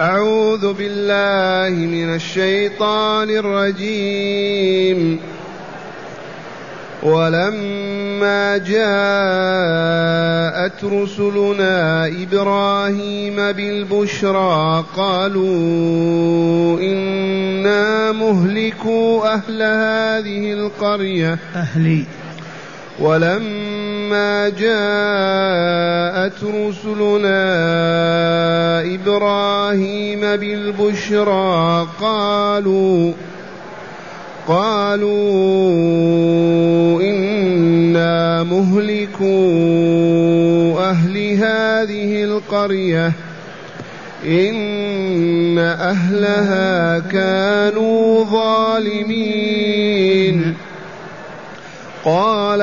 أعوذ بالله من الشيطان الرجيم. ولما جاءت رسلنا إبراهيم بالبشرى قالوا إنا مهلكوا أهل هذه القرية. أهلي. ولما جاءت رسلنا إبراهيم بالبشرى قالوا قالوا إنا مهلكو أهل هذه القرية إن أهلها كانوا ظالمين قال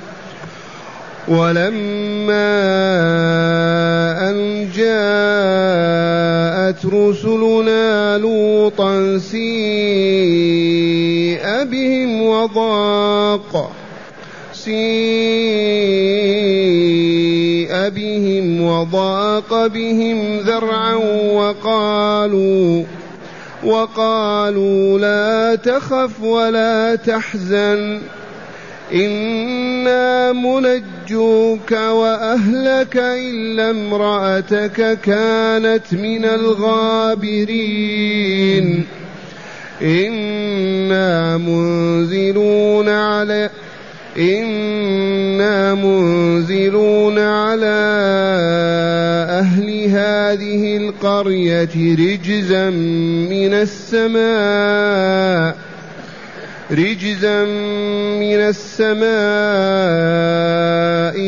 ولما أن جاءت رسلنا لوطا سيء بهم وضاق. سيء بهم وضاق بهم ذرعا وقالوا وقالوا لا تخف ولا تحزن. إنا منجوك وأهلك إلا امرأتك كانت من الغابرين. إنا منزلون على إنا منزلون على أهل هذه القرية رجزا من السماء. رجزا من السماء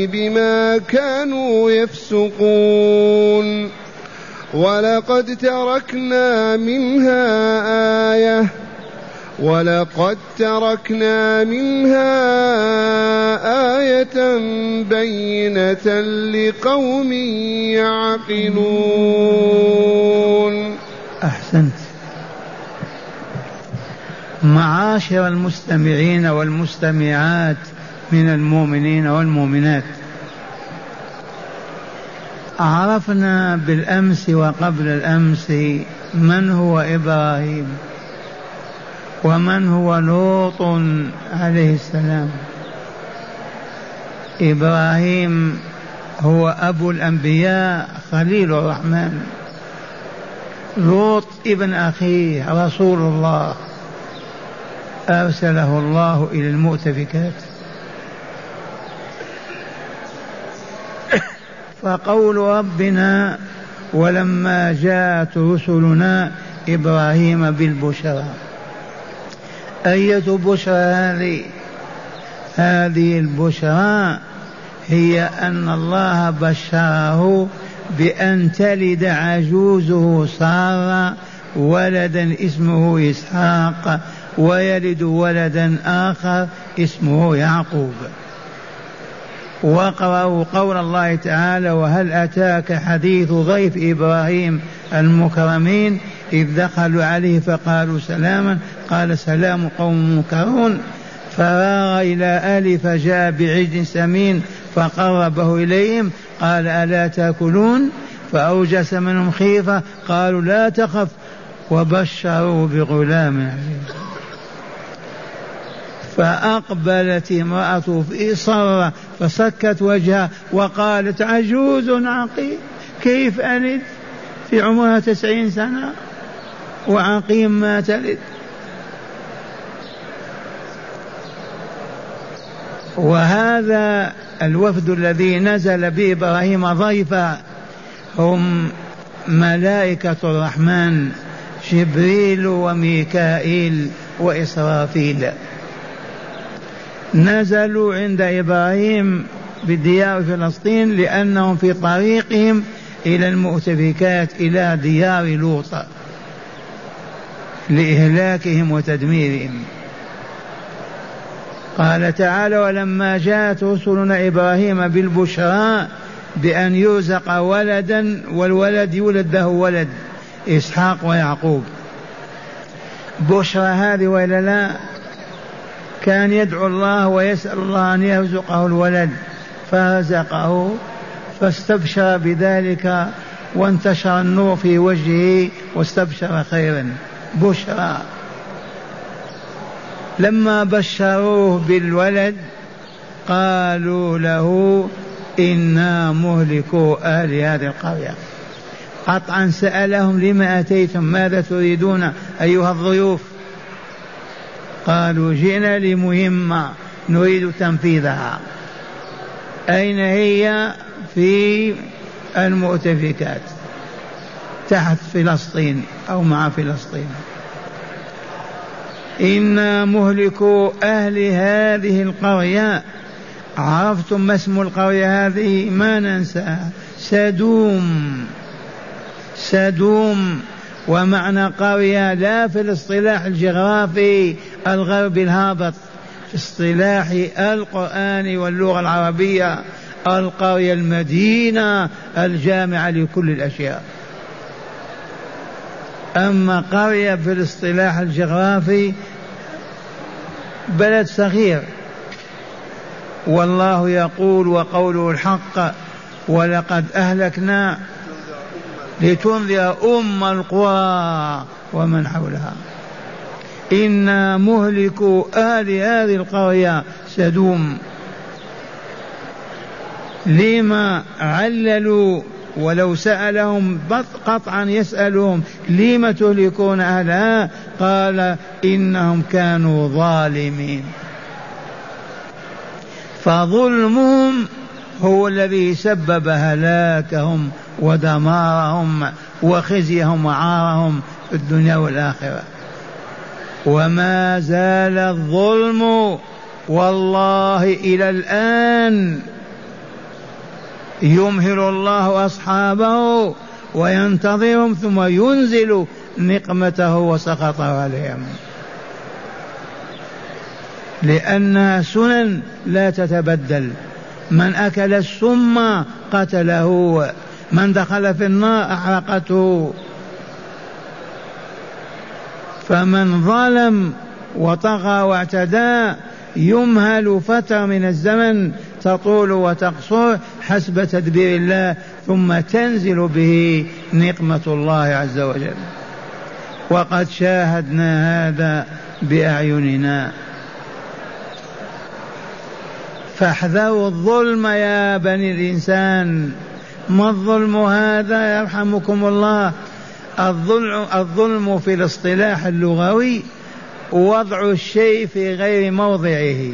بما كانوا يفسقون ولقد تركنا منها آية ولقد تركنا منها آية بينة لقوم يعقلون أحسنت. معاشر المستمعين والمستمعات من المؤمنين والمؤمنات. عرفنا بالأمس وقبل الأمس من هو إبراهيم ومن هو لوط عليه السلام. إبراهيم هو أبو الأنبياء خليل الرحمن. لوط ابن أخيه رسول الله. أرسله الله إلى المؤتفكات. فقول ربنا ولما جاءت رسلنا إبراهيم بالبشرى. أية بشرى هذه؟ هذه البشرى هي أن الله بشره بأن تلد عجوزه سارة ولدا اسمه إسحاق ويلد ولدا آخر اسمه يعقوب. واقرأوا قول الله تعالى وهل أتاك حديث ضيف إبراهيم المكرمين إذ دخلوا عليه فقالوا سلاما؟ قال سلام قوم منكرون. فراغ إلى آل فجاء بعجل سمين فقربه إليهم. قال ألا تأكلون؟ فأوجس منهم خيفة. قالوا لا تخف. وبشروا بغلام عليم. فأقبلت امرأته في صرة فسكت وجهها وقالت عجوز عقيم كيف ألد؟ في عمرها تسعين سنة وعقيم ما تلد. وهذا الوفد الذي نزل بإبراهيم ضيفا هم ملائكة الرحمن جبريل وميكائيل وإسرافيل. نزلوا عند إبراهيم بديار فلسطين لأنهم في طريقهم إلى المؤتفكات إلى ديار لوط لإهلاكهم وتدميرهم. قال تعالى ولما جاءت رسلنا إبراهيم بالبشرى بأن يرزق ولدا والولد يولد له ولد إسحاق ويعقوب. بشرى هذه وإلا لا؟ كان يدعو الله ويسأل الله أن يرزقه الولد فرزقه فاستبشر بذلك وانتشر النور في وجهه واستبشر خيرا بشرى. لما بشروه بالولد قالوا له إنا مهلكو أهل هذه القرية. قطعا سألهم لما أتيتم ماذا تريدون أيها الضيوف؟ قالوا جئنا لمهمة نريد تنفيذها. أين هي في المؤتفكات؟ تحت فلسطين أو مع فلسطين؟ إنا مهلكو أهل هذه القرية عرفتم ما اسم القرية هذه؟ ما ننساها. سدوم. سدوم. ومعنى قرية لا في الاصطلاح الجغرافي. الغربي الهابط اصطلاح القرآن واللغة العربية القرية المدينة الجامعة لكل الأشياء. أما قرية في الاصطلاح الجغرافي بلد صغير. والله يقول وقوله الحق ولقد أهلكنا لتنذر أم القرى ومن حولها. إنا مهلكوا أهل هذه القرية سدوم. لما عللوا ولو سألهم قطعا يسألهم لم تهلكون أهلها؟ قال إنهم كانوا ظالمين. فظلمهم هو الذي سبب هلاكهم ودمارهم وخزيهم وعارهم في الدنيا والآخرة. وما زال الظلم والله إلى الآن يمهل الله أصحابه وينتظرهم ثم ينزل نقمته وسخطه عليهم. لأنها سنن لا تتبدل. من أكل السم قتله من دخل في النار أحرقته. فمن ظلم وطغى واعتدى يمهل فترة من الزمن تطول وتقصر حسب تدبير الله ثم تنزل به نقمة الله عز وجل. وقد شاهدنا هذا بأعيننا. فاحذروا الظلم يا بني الإنسان. ما الظلم هذا يرحمكم الله؟ الظلم, الظلم في الاصطلاح اللغوي وضع الشيء في غير موضعه.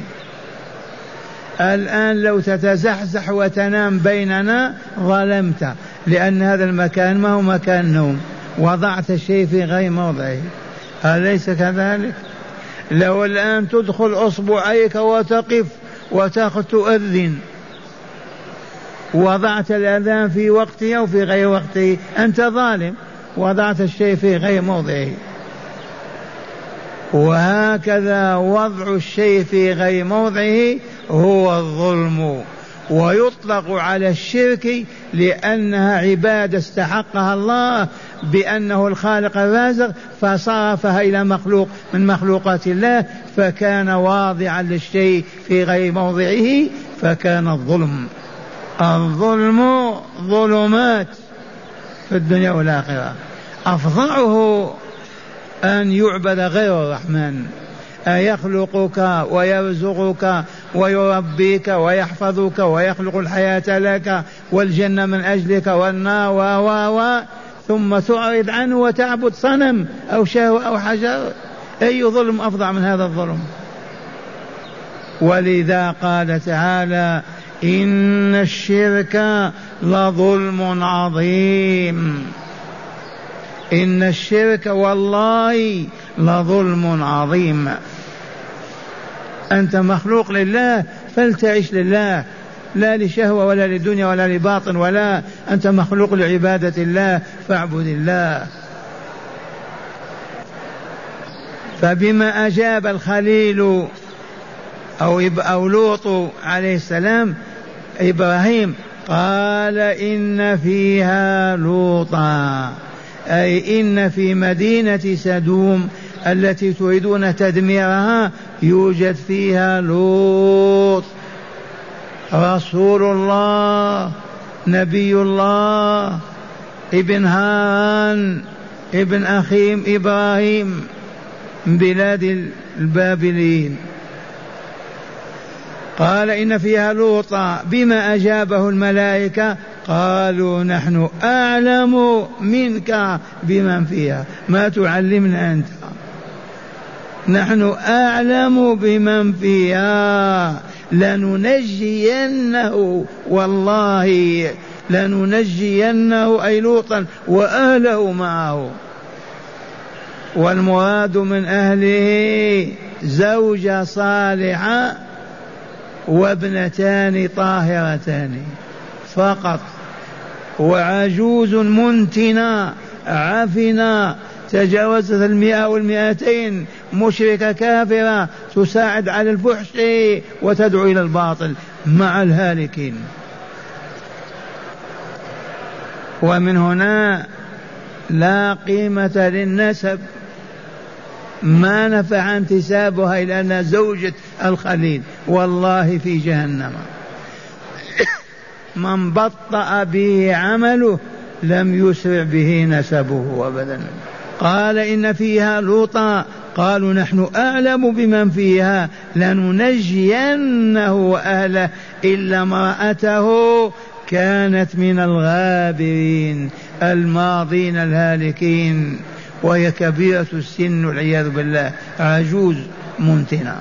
الآن لو تتزحزح وتنام بيننا ظلمت لأن هذا المكان ما هو مكان نوم وضعت الشيء في غير موضعه. أليس كذلك؟ لو الآن تدخل أصبعيك وتقف وتأخذ تؤذن وضعت الأذان في وقته أو في غير وقته أنت ظالم. وضعت الشيء في غير موضعه. وهكذا وضع الشيء في غير موضعه هو الظلم. ويطلق على الشرك لأنها عبادة استحقها الله بأنه الخالق الرازق فصرفها إلى مخلوق من مخلوقات الله فكان واضعا للشيء في غير موضعه فكان الظلم. الظلم ظلمات في الدنيا والآخرة. أفظعه أن يعبد غير الرحمن أيخلقك ويرزقك ويربيك ويحفظك ويخلق الحياة لك والجنة من أجلك والنار و و و ثم تعرض عنه وتعبد صنم أو شهوة أو حجر. أي ظلم أفظع من هذا الظلم؟ ولذا قال تعالى إن الشرك لظلم عظيم. إن الشرك والله لظلم عظيم. أنت مخلوق لله فلتعش لله. لا لشهوة ولا لدنيا ولا لباطن ولا. أنت مخلوق لعبادة الله فاعبد الله. فبما أجاب الخليل أو أو لوط عليه السلام إبراهيم قال إن فيها لوطا. أي إن في مدينة سدوم التي تريدون تدميرها يوجد فيها لوط. رسول الله نبي الله ابن هاران ابن أخيم إبراهيم من بلاد البابليين قال إن فيها لوطا بما أجابه الملائكة قالوا نحن أعلم منك بمن فيها. ما تعلمنا أنت. نحن أعلم بمن فيها. لننجينه. والله لننجينه أي لوطا وأهله معه. والمراد من أهله زوجة صالحة وابنتان طاهرتان فقط. وعجوز منتنة عفنة تجاوزت المئة والمئتين مشركة كافرة تساعد على الفحش وتدعو إلى الباطل مع الهالكين. ومن هنا لا قيمة للنسب. ما نفع انتسابها إلى أنها زوجة الخليل. والله في جهنم. من بطأ به عمله لم يسرع به نسبه أبدا. قال إن فيها لوطا. قالوا نحن أعلم بمن فيها. لننجينه وأهله إلا امرأته كانت من الغابرين الماضين الهالكين. وهي كبيرة السن والعياذ بالله. عجوز منتنة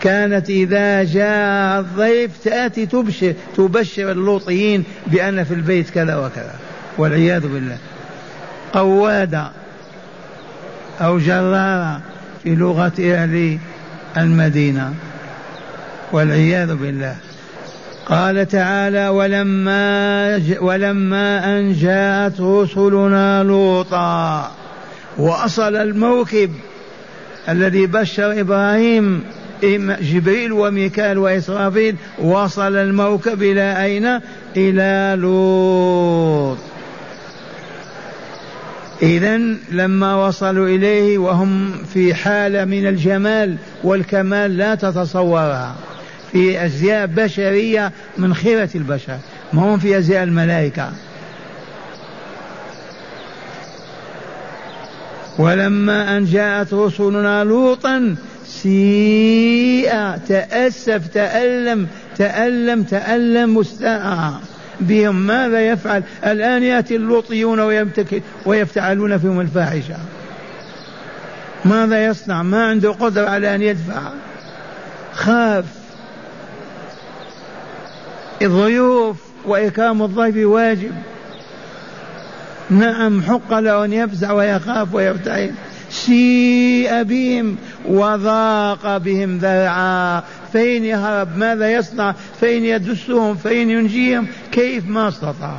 كانت إذا جاء الضيف تأتي تبشر تبشر اللوطيين بأن في البيت كذا وكذا. والعياذ بالله. قوادة أو جرارة في لغة أهل المدينة. والعياذ بالله. قال تعالى ولما ولما أن جاءت رسلنا لوطا وأصل الموكب الذي بشر إبراهيم جبريل وميكال وإسرافيل وصل الموكب إلى أين؟ إلى لوط إذا لما وصلوا إليه وهم في حالة من الجمال والكمال لا تتصورها في أزياء بشرية من خيرة البشر ما هم في أزياء الملائكة. ولما أن جاءت رسلنا لوطا سيء تأسف تألم تألم تألم مستاء. بهم ماذا يفعل؟ الآن يأتي اللوطيون ويفتعلون فيهم الفاحشة. ماذا يصنع؟ ما عنده قدرة على أن يدفع. خاف. الضيوف وإكرام الضيف واجب. نعم حق له أن يفزع ويخاف ويرتعد سيء بهم وضاق بهم ذرعا. فين يهرب ماذا يصنع؟ فين يدسهم فين ينجيهم. كيف ما استطاع؟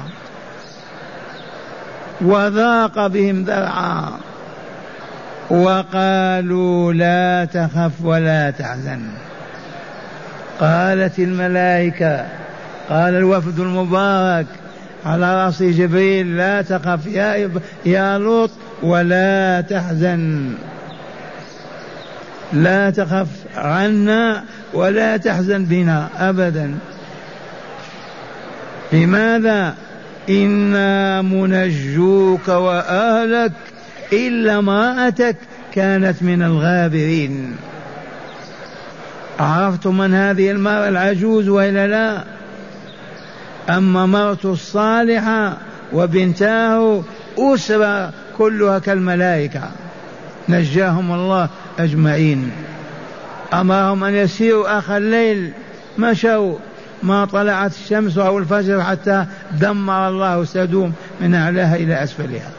وضاق بهم ذرعا. وقالوا لا تخف ولا تحزن. قالت الملائكة قال الوفد المبارك على رأس جبريل لا تخف يا يا لوط ولا تحزن. لا تخف عنا ولا تحزن بنا ابدا. لماذا؟ إنا منجوك وأهلك إلا امراتك كانت من الغابرين. عرفتم من هذه المرأة العجوز وإلا لا؟ أما مرته الصالحة وبنتاه أسرة كلها كالملائكة. نجاهم الله أجمعين. أمرهم أن يسيروا آخر الليل. مشوا ما طلعت الشمس أو الفجر حتى دمر الله سدوم من أعلاها إلى أسفلها.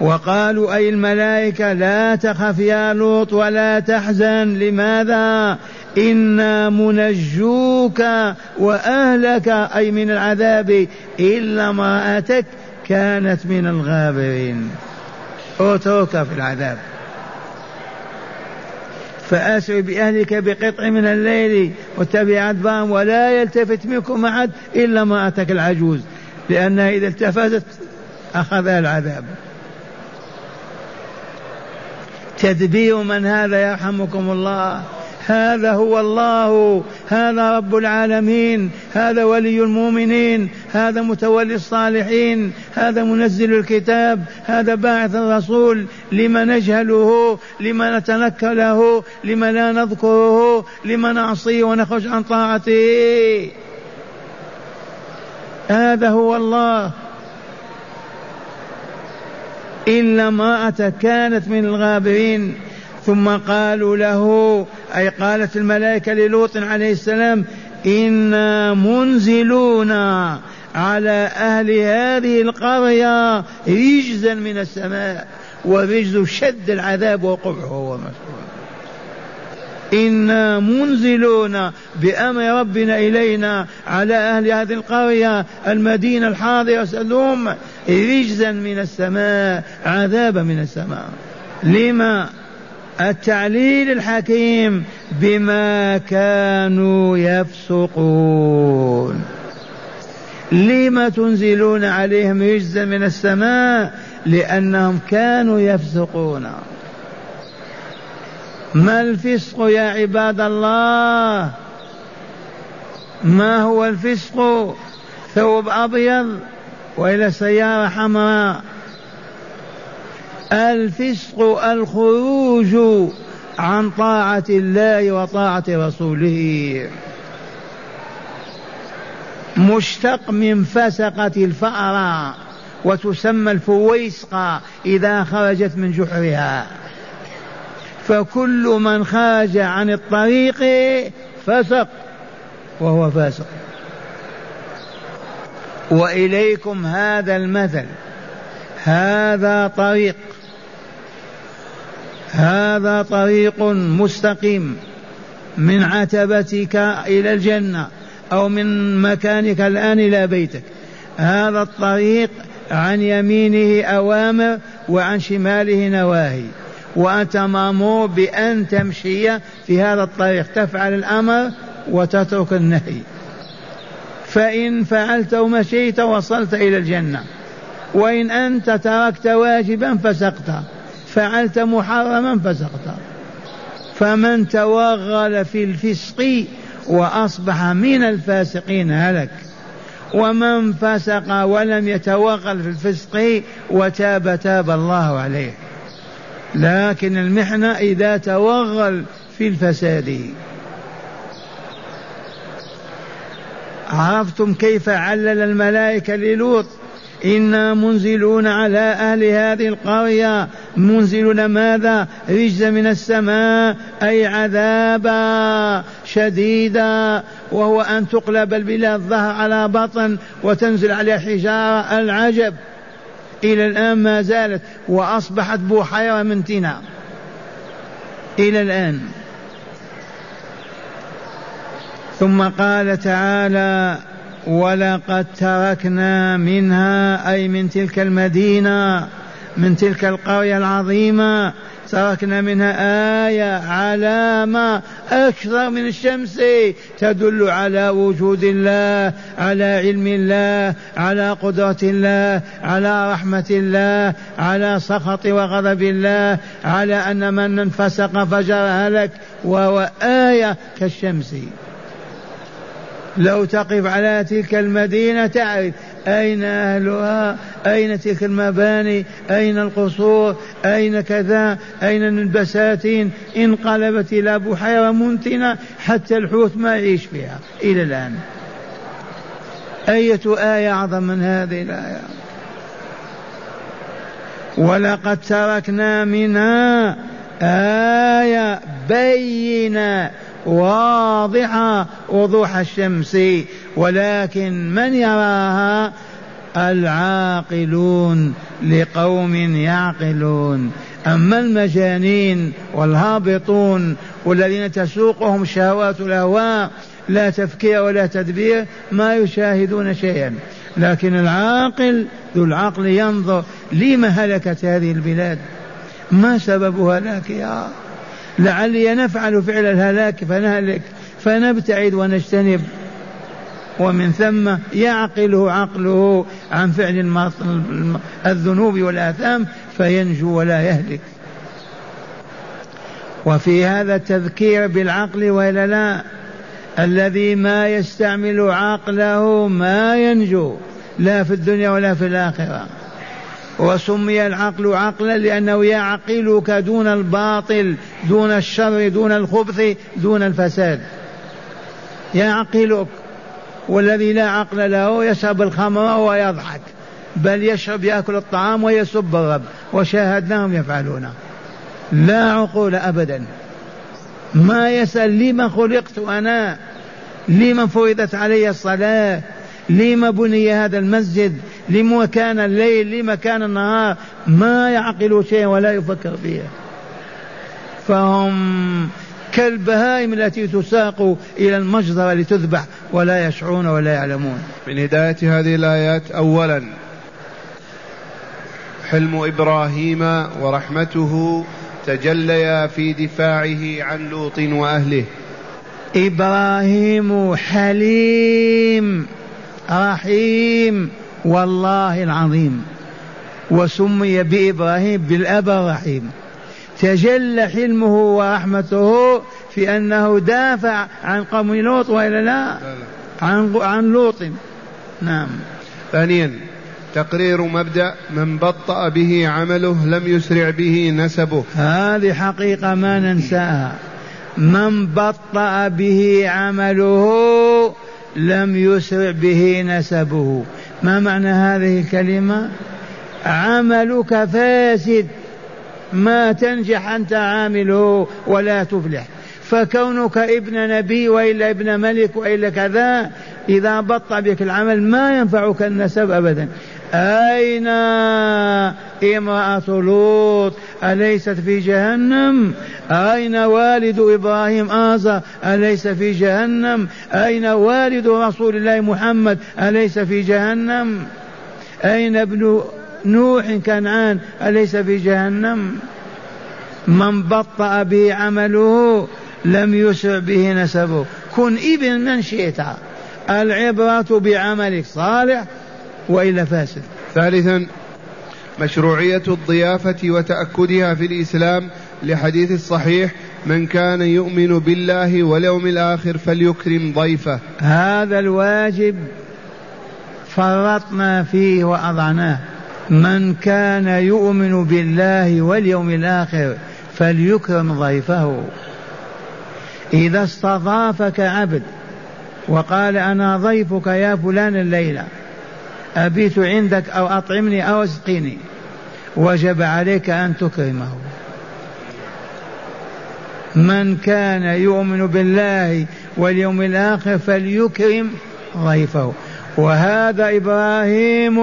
وقالوا أي الملائكة لا تخف يا لوط ولا تحزن. لماذا؟ إنا منجوك وأهلك أي من العذاب إلا امرأتك كانت من الغابرين. اترك في العذاب. فأسر بأهلك بقطع من الليل واتبع أدبارهم ولا يلتفت منكم أحد إلا ما أتك العجوز لأنها إذا التفتت أخذها العذاب. تدبير من هذا يرحمكم الله. هذا هو الله هذا رب العالمين هذا ولي المؤمنين هذا متولي الصالحين هذا منزل الكتاب هذا باعث الرسول. لما نجهله لما نتنكله لما لا نذكره لما نعصيه ونخرج عن طاعته. هذا هو الله. إلا امرأة كانت من الغابرين. ثم قالوا له أي قالت الملائكة للوط عليه السلام إنا منزلون على أهل هذه القرية رجزا من السماء ورجز شد العذاب وقبحه ومسؤول إنا منزلون بأمر ربنا إلينا على أهل هذه القرية المدينة الحاضرة سلوم رجزا من السماء عذابا من السماء. لما التعليل الحكيم بما كانوا يفسقون. لم تنزلون عليهم رجزا من السماء؟ لأنهم كانوا يفسقون. ما الفسق يا عباد الله؟ ما هو الفسق؟ ثوب أبيض وإلى سيارة حمراء. الفسق الخروج عن طاعة الله وطاعة رسوله. مشتق من فسقة الفأرة وتسمى الفويسقة إذا خرجت من جحرها. فكل من خرج عن الطريق فسق وهو فاسق. وإليكم هذا المثل هذا طريق. هذا طريق مستقيم من عتبتك إلى الجنة أو من مكانك الآن إلى بيتك. هذا الطريق عن يمينه أوامر وعن شماله نواهي. وأنت مأمور بأن تمشي في هذا الطريق. تفعل الأمر وتترك النهي. فإن فعلت ومشيت وصلت إلى الجنة. وإن أنت تركت واجبا فسقت فعلت محرما فسقط فمن توغل في الفسق وأصبح من الفاسقين هلك. ومن فسق ولم يتوغل في الفسق وتاب تاب الله عليه. لكن المحنة إذا توغل في الفساد. عرفتم كيف علل الملائكة للوط؟ إنا منزلون على أهل هذه القرية منزلون ماذا؟ رجز من السماء أي عذابا شديدا وهو أن تقلب البلاد ظهر على بطن وتنزل عليها حجارة العجب. إلى الآن ما زالت وأصبحت بحيرة من تنا إلى الآن. ثم قال تعالى ولقد تركنا منها أي من تلك المدينة من تلك القرية العظيمة تركنا منها آية علامة أكثر من الشمس تدل على وجود الله على علم الله على قدرة الله على رحمة الله على سخط وغضب الله على أن من انفسق فجر هلك وهو آية كالشمس. لو تقف على تلك المدينة تعرف أين أهلها؟ أين تلك المباني؟ أين القصور؟ أين كذا؟ أين البساتين؟ انقلبت إلى بحيرة منتنة حتى الحوت ما يعيش فيها إلى الآن. أية آية أعظم من هذه الآية؟ ولقد تركنا منها آية بينة واضحة وضوح الشمس. ولكن من يراها العاقلون لقوم يعقلون. أما المجانين والهابطون والذين تسوقهم شهوات الهواء لا تفكير ولا تدبير ما يشاهدون شيئا. لكن العاقل ذو العقل ينظر لما هلكت هذه البلاد؟ ما سبب هلاكها لعلي نفعل فعل الهلاك فنهلك فنبتعد ونجتنب. ومن ثم يعقله عقله عن فعل الذنوب والآثام فينجو ولا يهلك. وفي هذا التذكير بالعقل وإلا لا الذي ما يستعمل عقله ما ينجو لا في الدنيا ولا في الآخرة. وسمي العقل عقلا لأنه يعقلك دون الباطل دون الشر دون الخبث دون الفساد. يعقلك. والذي لا عقل له يشرب الخمر ويضحك بل يشرب يأكل الطعام ويسب الرب وشاهدناهم يفعلون. لا عقول ابدا. ما يسأل لما خلقت أنا؟ لما فرضت علي الصلاة؟ لما بني هذا المسجد؟ لما كان الليل؟ لما كان النهار؟ ما يعقل شيئا ولا يفكر فيه فهم كالبهائم التي تساق إلى المجزرة لتذبح. ولا يشعرون ولا يعلمون. من هداية هذه الآيات أولا حلم إبراهيم ورحمته تجليا في دفاعه عن لوط وأهله. إبراهيم حليم رحيم والله العظيم. وسمي بإبراهيم بالأب الرحيم. تجلى حلمه ورحمته في أنه دافع عن قوم لوط وإلا لا؟ عن عن لوط. نعم. ثانيا تقرير مبدأ من بطأ به عمله لم يسرع به نسبه. هذه حقيقة ما ننساها. من بطأ به عمله لم يسرع به نسبه. ما معنى هذه الكلمة؟ عملك فاسد. ما تنجح أنت عامله ولا تفلح. فكونك ابن نبي وإلا ابن ملك وإلا كذا إذا بطأ بك العمل ما ينفعك النسب ابدا. أين امرأة لوط؟ أليست في جهنم؟ أين والد إبراهيم آزر أليس في جهنم؟ أين والد رسول الله محمد؟ أليس في جهنم؟ أين ابن نوح كنعان أليس في جهنم من بطأ به عمله لم يسع به نسبه. كن إبن من شئت. العبرة بعملك صالح وإلا فاسد. ثالثا مشروعية الضيافة وتأكدها في الإسلام لحديث الصحيح من كان يؤمن بالله واليوم الآخر فليكرم ضيفه. هذا الواجب فرطنا فيه وأضعناه. من كان يؤمن بالله واليوم الآخر فليكرم ضيفه. إذا استضافك عبد وقال أنا ضيفك يا فلان الليلة أبيت عندك أو أطعمني أو اسقني وجب عليك أن تكرمه. من كان يؤمن بالله واليوم الآخر فليكرم ضيفه. وهذا إبراهيم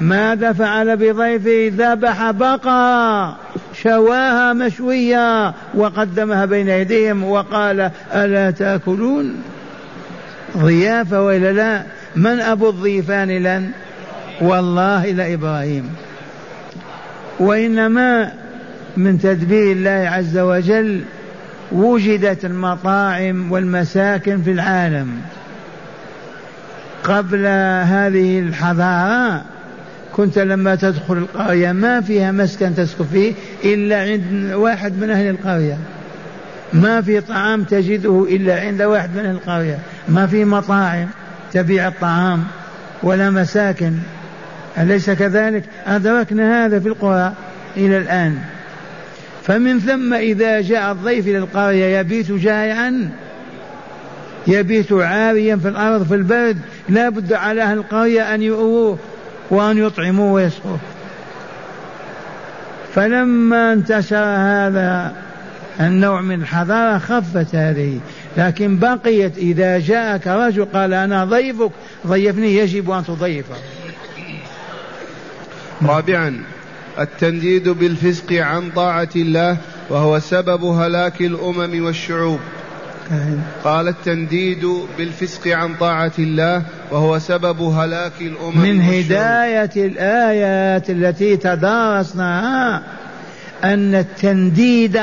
ماذا فعل بضيفه؟ ذبح بقرة شواها مشوية. وقدمها بين يديهم وقال ألا تأكلون ضيافة وإلا لا؟ من أبو الضيفان لن؟ والله لإبراهيم وإنما من تدبير الله عز وجل وجدت المطاعم والمساكن في العالم قبل هذه الحضارة كنت لما تدخل القرية ما فيها مسكن تسكن فيه إلا عند واحد من أهل القرية. ما في طعام تجده إلا عند واحد من أهل القرية. ما في مطاعم تبيع الطعام ولا مساكن. أليس كذلك؟ أدركنا هذا في القرى إلى الآن. فمن ثم إذا جاء الضيف إلى القرية يبيت جائعا. يبيت عاريا في الأرض في البرد. لا بد على أهل القرية أن يؤووه وأن يطعموه ويسقوه. فلما انتشر هذا النوع من الحضارة خفت هذه. لكن بقيت إذا جاءك رجل قال أنا ضيفك ضيفني يجب أن تضيفه. رابعا التنديد بالفسق عن طاعة الله وهو سبب هلاك الأمم والشعوب. قال التنديد بالفسق عن طاعة الله وهو سبب هلاك الأمم من هداية الآيات التي تدارسناها أن التنديد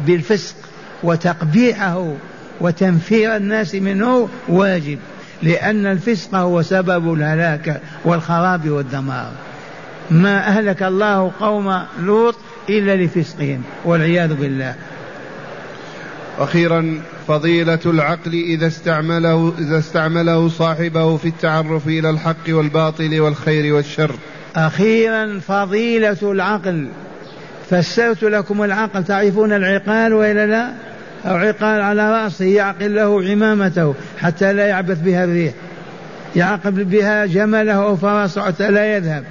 بالفسق وتقبيحه وتنفير الناس منه واجب لأن الفسق هو سبب الهلاك والخراب والدمار. ما أهلك الله قوم لوط إلا لفسقهم والعياذ بالله. أخيرا فضيلة العقل إذا استعمله إذا استعمله صاحبه في التعرف إلى الحق والباطل والخير والشر. أخيرا فضيلة العقل فسرت لكم العقل تعرفون العقال وإلا لا؟ أو عقال على رأسه يعقل له عمامته حتى لا يعبث بها الريح يعقل بها جمله أو فرسه حتى لا يذهب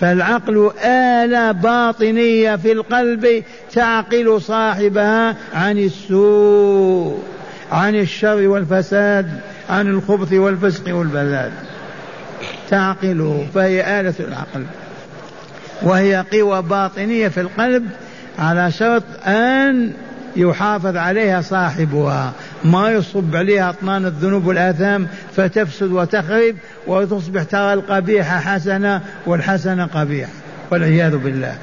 فالعقل آلة باطنية في القلب تعقل صاحبها عن السوء عن الشر والفساد عن الخبث والفسق والبلاد تعقله فهي آلة العقل. وهي قوى باطنية في القلب على شرط أن يحافظ عليها صاحبها. ما يصب عليها أطنان الذنوب والآثام فتفسد وتخرب وتصبح ترى القبيح حسنة والحسنة قبيح والعياذ بالله.